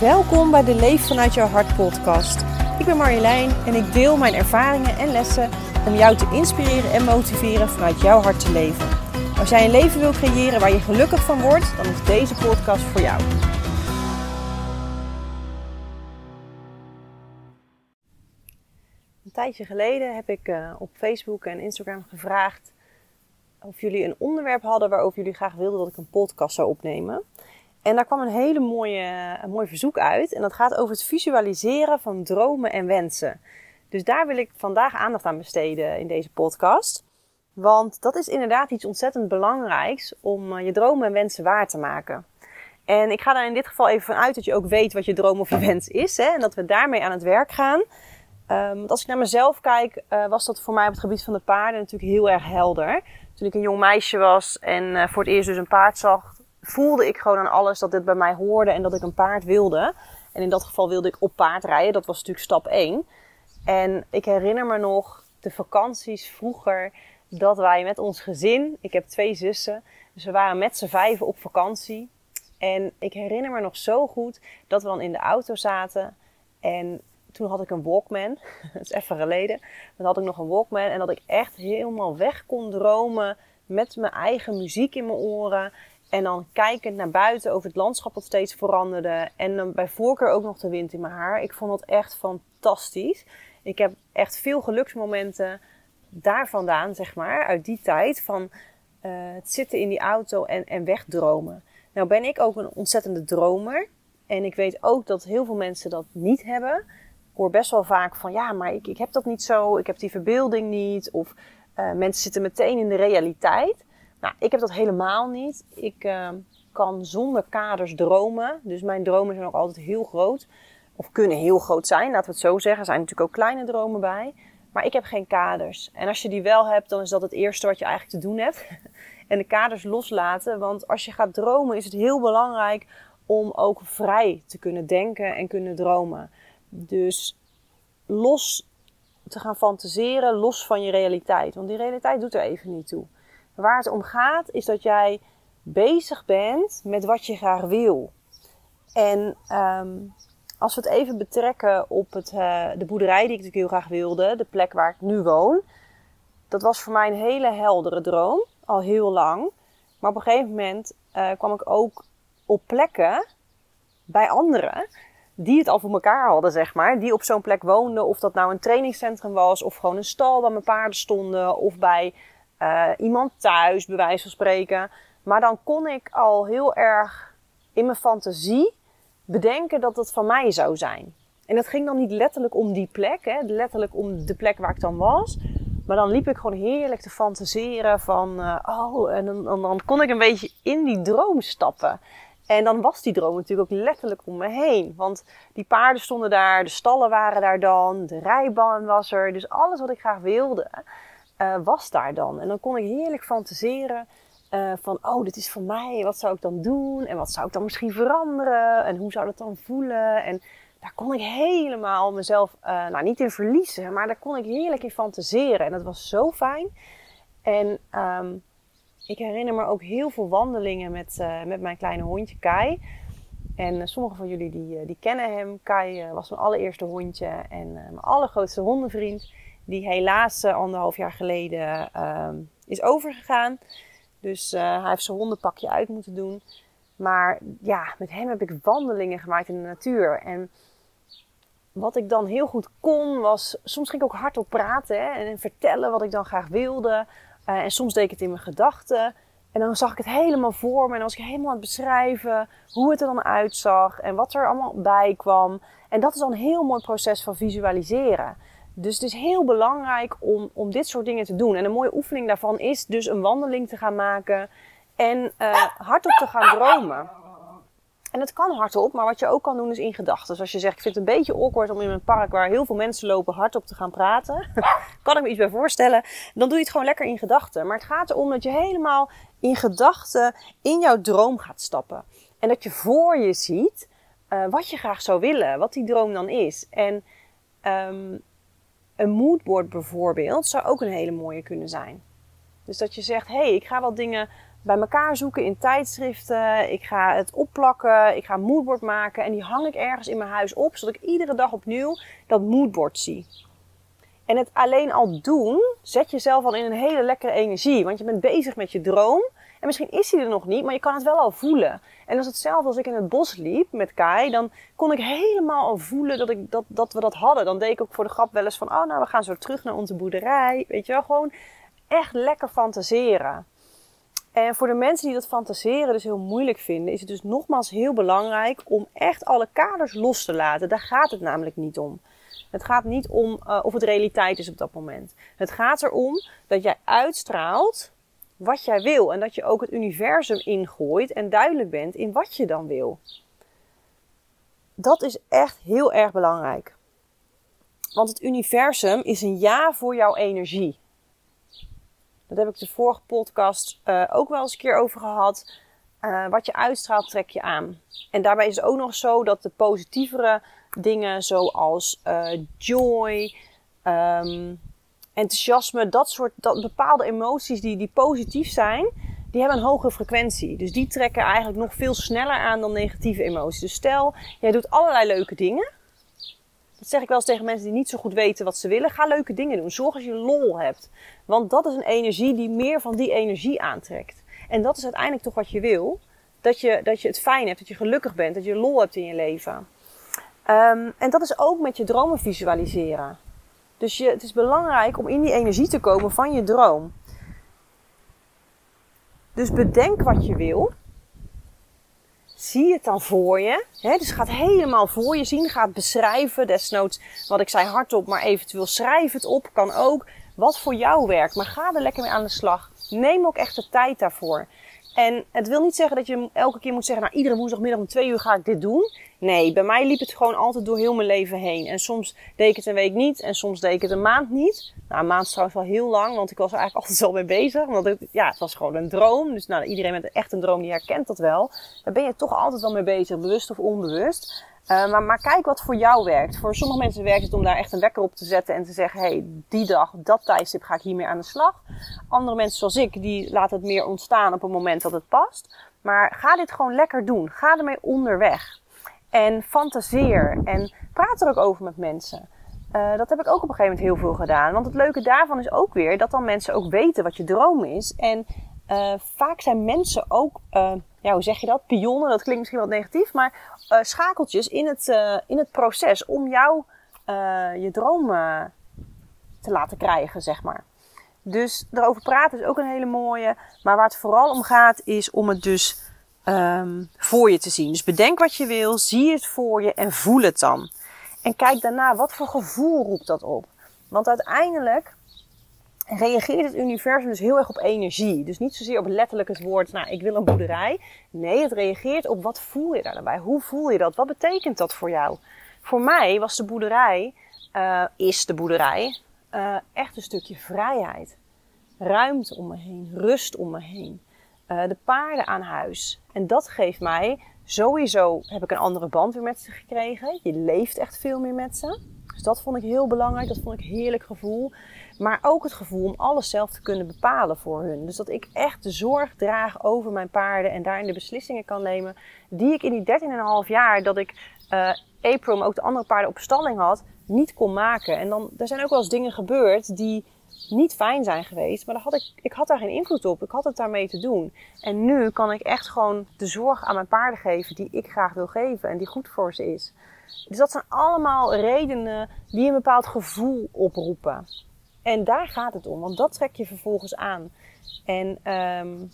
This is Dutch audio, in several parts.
Welkom bij de Leef vanuit jouw hart podcast. Ik ben Marjolein en ik deel mijn ervaringen en lessen om jou te inspireren en motiveren vanuit jouw hart te leven. Als jij een leven wil creëren waar je gelukkig van wordt, dan is deze podcast voor jou. Een tijdje geleden heb ik uh, op Facebook en Instagram gevraagd of jullie een onderwerp hadden waarover jullie graag wilden dat ik een podcast zou opnemen. En daar kwam een hele mooie, een mooi verzoek uit. En dat gaat over het visualiseren van dromen en wensen. Dus daar wil ik vandaag aandacht aan besteden in deze podcast. Want dat is inderdaad iets ontzettend belangrijks om eh, je dromen en wensen waar te maken. En ik ga er in dit geval even van uit dat je ook weet wat je droom of je wens is. Hè? En dat we daarmee aan het werk gaan. Um, want als ik naar mezelf kijk, uh, was dat voor mij op het gebied van de paarden natuurlijk heel erg helder. Toen ik een jong meisje was en uh, voor het eerst dus een paard zag, voelde ik gewoon aan alles dat dit bij mij hoorde en dat ik een paard wilde. En in dat geval wilde ik op paard rijden. Dat was natuurlijk stap 1. En ik herinner me nog de vakanties vroeger dat wij met ons gezin, ik heb twee zussen, dus we waren met z'n vijven op vakantie. En ik herinner me nog zo goed dat we dan in de auto zaten en toen had ik een Walkman. dat is even geleden. Dan had ik nog een Walkman en dat ik echt helemaal weg kon dromen met mijn eigen muziek in mijn oren. En dan kijkend naar buiten over het landschap dat steeds veranderde. En dan bij voorkeur ook nog de wind in mijn haar. Ik vond dat echt fantastisch. Ik heb echt veel geluksmomenten daar vandaan, zeg maar, uit die tijd. Van uh, het zitten in die auto en, en wegdromen. Nou ben ik ook een ontzettende dromer. En ik weet ook dat heel veel mensen dat niet hebben. Ik hoor best wel vaak van ja, maar ik, ik heb dat niet zo. Ik heb die verbeelding niet. Of uh, mensen zitten meteen in de realiteit. Nou, ik heb dat helemaal niet. Ik uh, kan zonder kaders dromen. Dus mijn dromen zijn ook altijd heel groot. Of kunnen heel groot zijn, laten we het zo zeggen. Er zijn natuurlijk ook kleine dromen bij. Maar ik heb geen kaders. En als je die wel hebt, dan is dat het eerste wat je eigenlijk te doen hebt. en de kaders loslaten. Want als je gaat dromen, is het heel belangrijk om ook vrij te kunnen denken en kunnen dromen. Dus los te gaan fantaseren, los van je realiteit. Want die realiteit doet er even niet toe. Waar het om gaat is dat jij bezig bent met wat je graag wil. En um, als we het even betrekken op het, uh, de boerderij die ik natuurlijk heel graag wilde, de plek waar ik nu woon. Dat was voor mij een hele heldere droom, al heel lang. Maar op een gegeven moment uh, kwam ik ook op plekken bij anderen die het al voor elkaar hadden, zeg maar. Die op zo'n plek woonden. Of dat nou een trainingscentrum was, of gewoon een stal waar mijn paarden stonden, of bij uh, iemand thuis, bij wijze van spreken. Maar dan kon ik al heel erg in mijn fantasie bedenken dat het van mij zou zijn. En dat ging dan niet letterlijk om die plek, hè, letterlijk om de plek waar ik dan was. Maar dan liep ik gewoon heerlijk te fantaseren van, uh, oh, en dan, dan, kon ik een beetje in die droom stappen. En dan was die droom natuurlijk ook letterlijk om me heen. Want die paarden stonden daar, de stallen waren daar dan, de rijbaan was er. Dus alles wat ik graag wilde, uh, was daar dan. En dan kon ik heerlijk fantaseren uh, van, oh, dit is voor mij. Wat zou ik dan doen? En wat zou ik dan misschien veranderen? En hoe zou dat dan voelen? En daar kon ik helemaal mezelf, uh, nou niet in verliezen, maar daar kon ik heerlijk in fantaseren. En dat was zo fijn. En um, ik herinner me ook heel veel wandelingen met, met mijn kleine hondje Kai. En uh, sommige van jullie die, die kennen hem. Kai was mijn allereerste hondje en mijn allergrootste hondenvriend die helaas anderhalf jaar geleden uh, is overgegaan. Dus hij heeft zijn hondenpakje uit moeten doen. Maar ja, met hem heb ik wandelingen gemaakt in de natuur. En wat ik dan heel goed kon, was soms ging ik ook hardop praten en vertellen wat ik dan graag wilde. en soms deed ik het in mijn gedachten. En dan zag ik het helemaal voor me en was ik helemaal aan het beschrijven hoe het er dan uitzag en wat er allemaal bij kwam. En dat is dan een heel mooi proces van visualiseren. Dus het is heel belangrijk om, om dit soort dingen te doen. En een mooie oefening daarvan is dus een wandeling te gaan maken en uh, hardop te gaan dromen. En het kan hardop, maar wat je ook kan doen is in gedachten. Dus als je zegt, ik vind het een beetje awkward om in een park waar heel veel mensen lopen hardop te gaan praten. kan ik me iets bij voorstellen. Dan doe je het gewoon lekker in gedachten. Maar het gaat erom dat je helemaal in gedachten in jouw droom gaat stappen. En dat je voor je ziet uh, wat je graag zou willen. Wat die droom dan is. En um, een moodboard bijvoorbeeld zou ook een hele mooie kunnen zijn. Dus dat je zegt, hé, hey, ik ga wat dingen bij elkaar zoeken in tijdschriften. Ik ga het opplakken. Ik ga een moodboard maken. En die hang ik ergens in mijn huis op, zodat ik iedere dag opnieuw dat moodboard zie. En het alleen al doen, zet jezelf al in een hele lekkere energie. Want je bent bezig met je droom. En misschien is die er nog niet, maar je kan het wel al voelen. En dat is hetzelfde als ik in het bos liep met Kai. Dan kon ik helemaal al voelen dat, ik, dat, dat we dat hadden. Dan deed ik ook voor de grap wel eens van... Oh, nou, we gaan zo terug naar onze boerderij. Weet je wel, gewoon echt lekker fantaseren. En voor de mensen die dat fantaseren dus heel moeilijk vinden... is het dus nogmaals heel belangrijk om echt alle kaders los te laten. Daar gaat het namelijk niet om. Het gaat niet om uh, of het realiteit is op dat moment. Het gaat erom dat jij uitstraalt wat jij wil. En dat je ook het universum ingooit en duidelijk bent in wat je dan wil. Dat is echt heel erg belangrijk. Want het universum is een ja voor jouw energie. Dat heb ik de vorige podcast uh, ook wel eens een keer over gehad. Uh, wat je uitstraalt, trek je aan. En daarbij is het ook nog zo dat de positievere dingen zoals uh, joy, um, enthousiasme, dat soort dat bepaalde emoties die, die positief zijn, die hebben een hogere frequentie. Dus die trekken eigenlijk nog veel sneller aan dan negatieve emoties. Dus stel, jij doet allerlei leuke dingen. Dat zeg ik wel eens tegen mensen die niet zo goed weten wat ze willen. Ga leuke dingen doen. Zorg dat je lol hebt. Want dat is een energie die meer van die energie aantrekt. En dat is uiteindelijk toch wat je wil. Dat je, dat je het fijn hebt, dat je gelukkig bent, dat je lol hebt in je leven. Um, en dat is ook met je dromen visualiseren. Dus je, het is belangrijk om in die energie te komen van je droom. Dus bedenk wat je wil. Zie het dan voor je. Dus ga helemaal voor je zien. Ga beschrijven. Desnoods wat ik zei hardop, maar eventueel schrijf het op. Kan ook. Wat voor jou werkt. Maar ga er lekker mee aan de slag. Neem ook echt de tijd daarvoor. En het wil niet zeggen dat je elke keer moet zeggen, nou iedere woensdagmiddag om twee uur ga ik dit doen. Nee, bij mij liep het gewoon altijd door heel mijn leven heen. En soms deed ik het een week niet en soms deed ik het een maand niet. Nou, een maand is trouwens wel heel lang, want ik was er eigenlijk altijd al mee bezig. Want het, ja, het was gewoon een droom. Dus nou, iedereen met echt een droom die herkent dat wel. Daar ben je toch altijd wel mee bezig, bewust of onbewust. Uh, maar, maar kijk wat voor jou werkt. Voor sommige mensen werkt het om daar echt een wekker op te zetten en te zeggen: hé, hey, die dag, dat tijdstip ga ik hiermee aan de slag. Andere mensen zoals ik, die laten het meer ontstaan op het moment dat het past. Maar ga dit gewoon lekker doen. Ga ermee onderweg. En fantaseer. En praat er ook over met mensen. Uh, dat heb ik ook op een gegeven moment heel veel gedaan. Want het leuke daarvan is ook weer dat dan mensen ook weten wat je droom is. En uh, vaak zijn mensen ook, uh, ja, hoe zeg je dat? Pionnen, dat klinkt misschien wat negatief, maar schakeltjes in het, in het proces om jou je droom te laten krijgen, zeg maar. Dus erover praten is ook een hele mooie. Maar waar het vooral om gaat, is om het dus um, voor je te zien. Dus bedenk wat je wil, zie het voor je en voel het dan. En kijk daarna, wat voor gevoel roept dat op? Want uiteindelijk reageert het universum dus heel erg op energie. Dus niet zozeer op letterlijk het woord, nou, ik wil een boerderij. Nee, het reageert op wat voel je daarbij? Hoe voel je dat? Wat betekent dat voor jou? Voor mij was de boerderij, uh, is de boerderij, uh, echt een stukje vrijheid. Ruimte om me heen, rust om me heen. Uh, de paarden aan huis. En dat geeft mij, sowieso heb ik een andere band weer met ze gekregen. Je leeft echt veel meer met ze. Dus dat vond ik heel belangrijk. Dat vond ik een heerlijk gevoel. Maar ook het gevoel om alles zelf te kunnen bepalen voor hun. Dus dat ik echt de zorg draag over mijn paarden en daarin de beslissingen kan nemen. Die ik in die 13,5 jaar dat ik uh, April, maar ook de andere paarden op stalling had, niet kon maken. En dan, er zijn ook wel eens dingen gebeurd die niet fijn zijn geweest. Maar had ik, ik had daar geen invloed op. Ik had het daarmee te doen. En nu kan ik echt gewoon de zorg aan mijn paarden geven die ik graag wil geven en die goed voor ze is. Dus dat zijn allemaal redenen die een bepaald gevoel oproepen. En daar gaat het om, want dat trek je vervolgens aan. En um,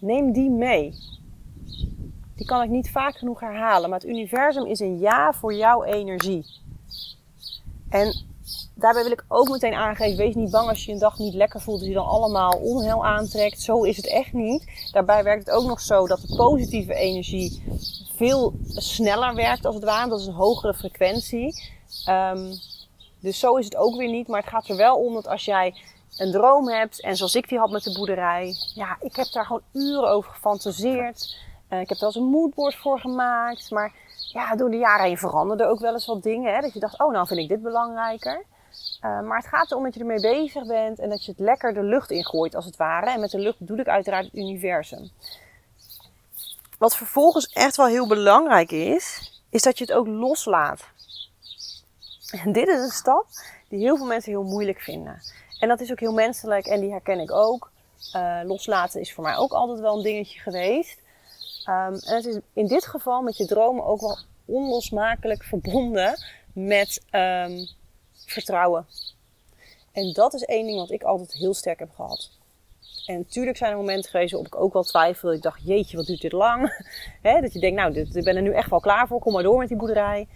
neem die mee. Die kan ik niet vaak genoeg herhalen, maar het universum is een ja voor jouw energie. En daarbij wil ik ook meteen aangeven: wees niet bang als je een dag niet lekker voelt, dat je dan allemaal onheil aantrekt. Zo is het echt niet. Daarbij werkt het ook nog zo dat de positieve energie veel sneller werkt, als het ware. Dat is een hogere frequentie. Um, dus zo is het ook weer niet. Maar het gaat er wel om dat als jij een droom hebt, en zoals ik die had met de boerderij, ja, ik heb daar gewoon uren over gefantaseerd. Uh, ik heb er wel eens een moodboard voor gemaakt. Maar ja, door de jaren heen veranderden ook wel eens wat dingen. Hè? Dat je dacht, oh, nou vind ik dit belangrijker. Uh, maar het gaat erom dat je ermee bezig bent en dat je het lekker de lucht ingooit, als het ware. En met de lucht bedoel ik uiteraard het universum. Wat vervolgens echt wel heel belangrijk is, is dat je het ook loslaat. En dit is een stap die heel veel mensen heel moeilijk vinden. En dat is ook heel menselijk en die herken ik ook. Uh, loslaten is voor mij ook altijd wel een dingetje geweest. Um, en het is in dit geval met je dromen ook wel onlosmakelijk verbonden met um, vertrouwen. En dat is één ding wat ik altijd heel sterk heb gehad. En natuurlijk zijn er momenten geweest waarop ik ook wel twijfel. Ik dacht, jeetje, wat duurt dit lang? dat je denkt, nou, ik ben er nu echt wel klaar voor. Kom maar door met die boerderij.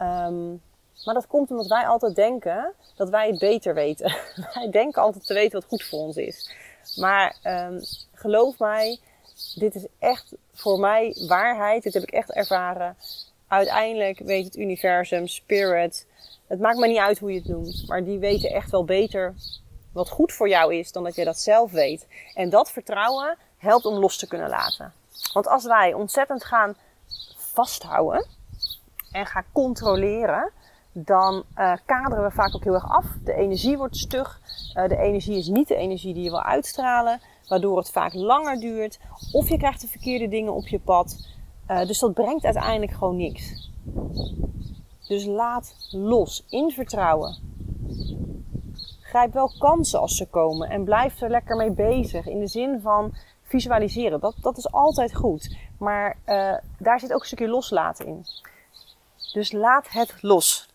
Um, maar dat komt omdat wij altijd denken dat wij het beter weten. wij denken altijd te weten wat goed voor ons is. Maar um, geloof mij, dit is echt voor mij waarheid. Dit heb ik echt ervaren. Uiteindelijk weet het universum, spirit. Het maakt me niet uit hoe je het noemt. Maar die weten echt wel beter wat goed voor jou is dan dat je dat zelf weet. En dat vertrouwen helpt om los te kunnen laten. Want als wij ontzettend gaan vasthouden en gaan controleren, dan uh, kaderen we vaak ook heel erg af. De energie wordt stug. Uh, de energie is niet de energie die je wil uitstralen, waardoor het vaak langer duurt. Of je krijgt de verkeerde dingen op je pad. Uh, dus dat brengt uiteindelijk gewoon niks. Dus laat los, in vertrouwen. Grijp wel kansen als ze komen en blijf er lekker mee bezig. In de zin van visualiseren. Dat, dat is altijd goed. Maar daar zit ook een stukje loslaten in. Dus laat het los.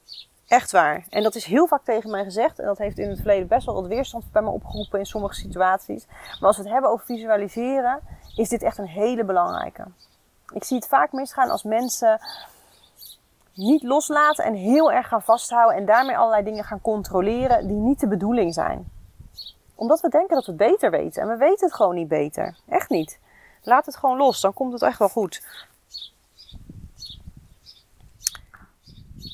Echt waar. En dat is heel vaak tegen mij gezegd. En dat heeft in het verleden best wel wat weerstand bij me opgeroepen in sommige situaties. Maar als we het hebben over visualiseren, is dit echt een hele belangrijke. Ik zie het vaak misgaan als mensen niet loslaten en heel erg gaan vasthouden en daarmee allerlei dingen gaan controleren die niet de bedoeling zijn. Omdat we denken dat we het beter weten. En we weten het gewoon niet beter. Echt niet. Laat het gewoon los, dan komt het echt wel goed.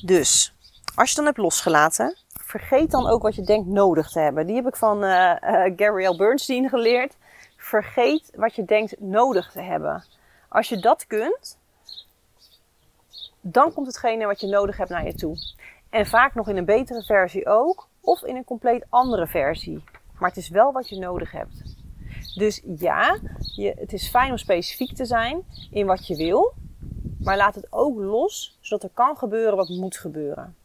Dus, als je dan hebt losgelaten, vergeet dan ook wat je denkt nodig te hebben. Die heb ik van uh, uh, Gabrielle Bernstein geleerd. Vergeet wat je denkt nodig te hebben. Als je dat kunt, dan komt hetgene wat je nodig hebt naar je toe. En vaak nog in een betere versie ook, of in een compleet andere versie. Maar het is wel wat je nodig hebt. Dus ja, je, het is fijn om specifiek te zijn in wat je wil. Maar laat het ook los, zodat er kan gebeuren wat moet gebeuren.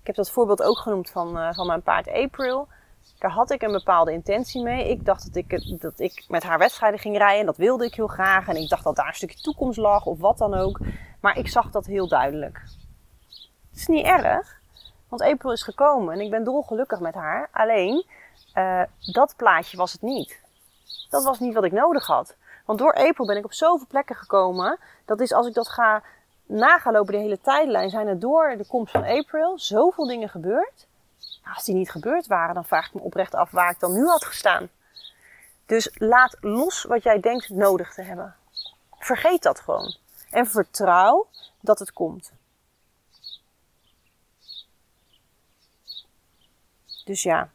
Ik heb dat voorbeeld ook genoemd van, uh, van mijn paard April. Daar had ik een bepaalde intentie mee. Ik dacht dat ik, dat ik met haar wedstrijden ging rijden. Dat wilde ik heel graag. En ik dacht dat daar een stukje toekomst lag of wat dan ook. Maar ik zag dat heel duidelijk. Het is niet erg. Want April is gekomen en ik ben dolgelukkig met haar. Alleen, uh, dat plaatje was het niet. Dat was niet wat ik nodig had. Want door April ben ik op zoveel plekken gekomen. Dat is als ik dat ga na lopen, de hele tijdlijn, zijn er door de komst van April zoveel dingen gebeurd. Nou, als die niet gebeurd waren, dan vraag ik me oprecht af waar ik dan nu had gestaan. Dus laat los wat jij denkt nodig te hebben. Vergeet dat gewoon. En vertrouw dat het komt. Dus ja,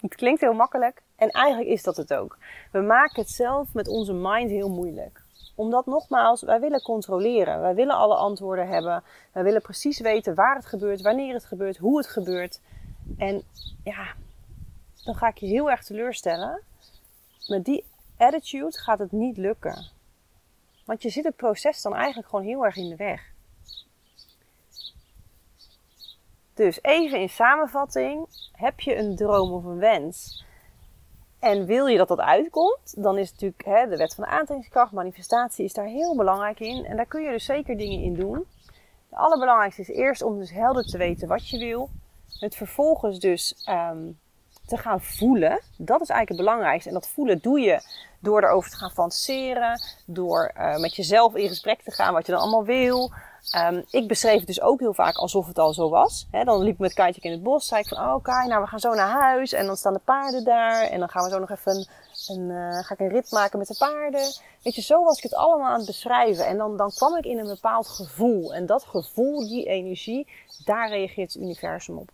het klinkt heel makkelijk en eigenlijk is dat het ook. We maken het zelf met onze mind heel moeilijk omdat nogmaals, wij willen controleren. Wij willen alle antwoorden hebben. Wij willen precies weten waar het gebeurt, wanneer het gebeurt, hoe het gebeurt. En ja, dan ga ik je heel erg teleurstellen. Met die attitude gaat het niet lukken. Want je zit het proces dan eigenlijk gewoon heel erg in de weg. Dus even in samenvatting: heb je een droom of een wens? En wil je dat dat uitkomt, dan is natuurlijk hè, de wet van de aantrekkingskracht, manifestatie is daar heel belangrijk in. En daar kun je dus zeker dingen in doen. Het allerbelangrijkste is eerst om dus helder te weten wat je wil. Het vervolgens dus um, te gaan voelen. Dat is eigenlijk het belangrijkste. En dat voelen doe je door erover te gaan fantaseren. Door uh, met jezelf in gesprek te gaan wat je dan allemaal wil. Um, ik beschreef het dus ook heel vaak alsof het al zo was. Dan liep ik met Kaitje in het bos. Zei ik van, oh Kai, nou we gaan zo naar huis. En dan staan de paarden daar. En dan gaan we zo nog even een, uh, ga ik een rit maken met de paarden. Weet je, zo was ik het allemaal aan het beschrijven. En dan, dan kwam ik in een bepaald gevoel. En dat gevoel, die energie, daar reageert het universum op.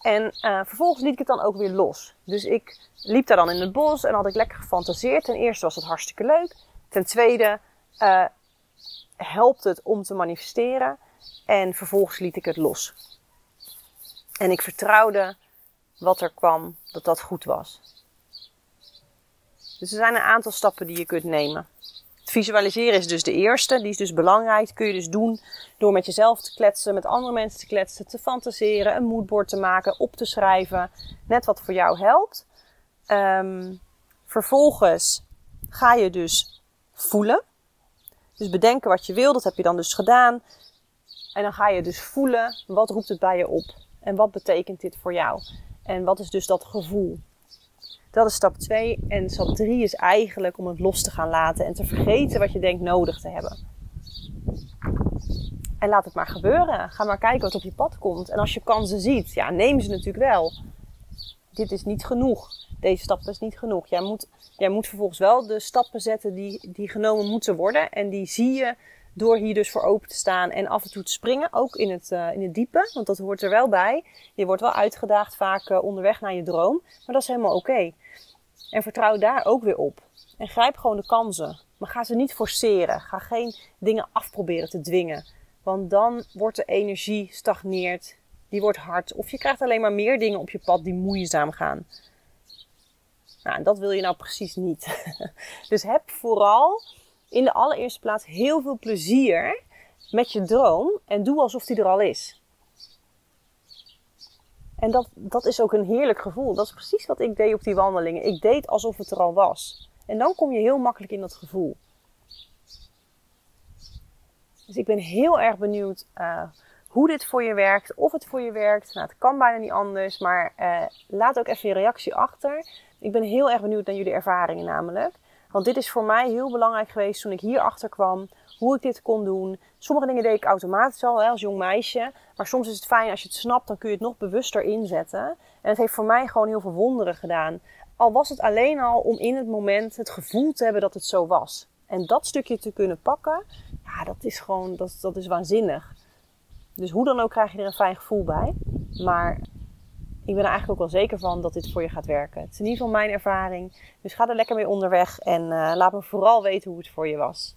En uh, vervolgens liet ik het dan ook weer los. Dus ik liep daar dan in het bos en had ik lekker gefantaseerd. Ten eerste was het hartstikke leuk. Ten tweede uh, helpt het om te manifesteren. En vervolgens liet ik het los. En ik vertrouwde wat er kwam, dat dat goed was. Dus er zijn een aantal stappen die je kunt nemen. Het visualiseren is dus de eerste, die is dus belangrijk. Dat kun je dus doen door met jezelf te kletsen, met andere mensen te kletsen, te fantaseren, een moodboard te maken, op te schrijven. Net wat voor jou helpt. Um, vervolgens ga je dus voelen. Dus bedenken wat je wil, dat heb je dan dus gedaan. En dan ga je dus voelen, wat roept het bij je op? En wat betekent dit voor jou? En wat is dus dat gevoel? Dat is stap 2. En stap 3 is eigenlijk om het los te gaan laten en te vergeten wat je denkt nodig te hebben. En laat het maar gebeuren. Ga maar kijken wat op je pad komt. En als je kansen ziet, ja, neem ze natuurlijk wel. Dit is niet genoeg. Deze stap is niet genoeg. Jij moet, jij moet vervolgens wel de stappen zetten die, die genomen moeten worden. En die zie je door hier dus voor open te staan en af en toe te springen. Ook in het, uh, in het diepe, want dat hoort er wel bij. Je wordt wel uitgedaagd vaak uh, onderweg naar je droom. Maar dat is helemaal oké. En vertrouw daar ook weer op. En grijp gewoon de kansen. Maar ga ze niet forceren. Ga geen dingen afproberen te dwingen. Want dan wordt de energie stagneert. Die wordt hard. Of je krijgt alleen maar meer dingen op je pad die moeizaam gaan. Nou, en dat wil je nou precies niet. dus heb vooral in de allereerste plaats heel veel plezier met je droom en doe alsof die er al is. En dat, dat is ook een heerlijk gevoel. Dat is precies wat ik deed op die wandelingen. Ik deed alsof het er al was. En dan kom je heel makkelijk in dat gevoel. Dus ik ben heel erg benieuwd uh, hoe dit voor je werkt. Of het voor je werkt. Nou, het kan bijna niet anders. Maar uh, laat ook even je reactie achter. Ik ben heel erg benieuwd naar jullie ervaringen namelijk. Want dit is voor mij heel belangrijk geweest toen ik hierachter kwam. Hoe ik dit kon doen. Sommige dingen deed ik automatisch al hè, als jong meisje. Maar soms is het fijn als je het snapt, dan kun je het nog bewuster inzetten. En het heeft voor mij gewoon heel veel wonderen gedaan. Al was het alleen al om in het moment het gevoel te hebben dat het zo was. En dat stukje te kunnen pakken, ja, dat is gewoon, dat, dat is waanzinnig. Dus hoe dan ook krijg je er een fijn gevoel bij. Maar ik ben er eigenlijk ook wel zeker van dat dit voor je gaat werken. Het is in ieder geval mijn ervaring. Dus ga er lekker mee onderweg en uh, laat me vooral weten hoe het voor je was.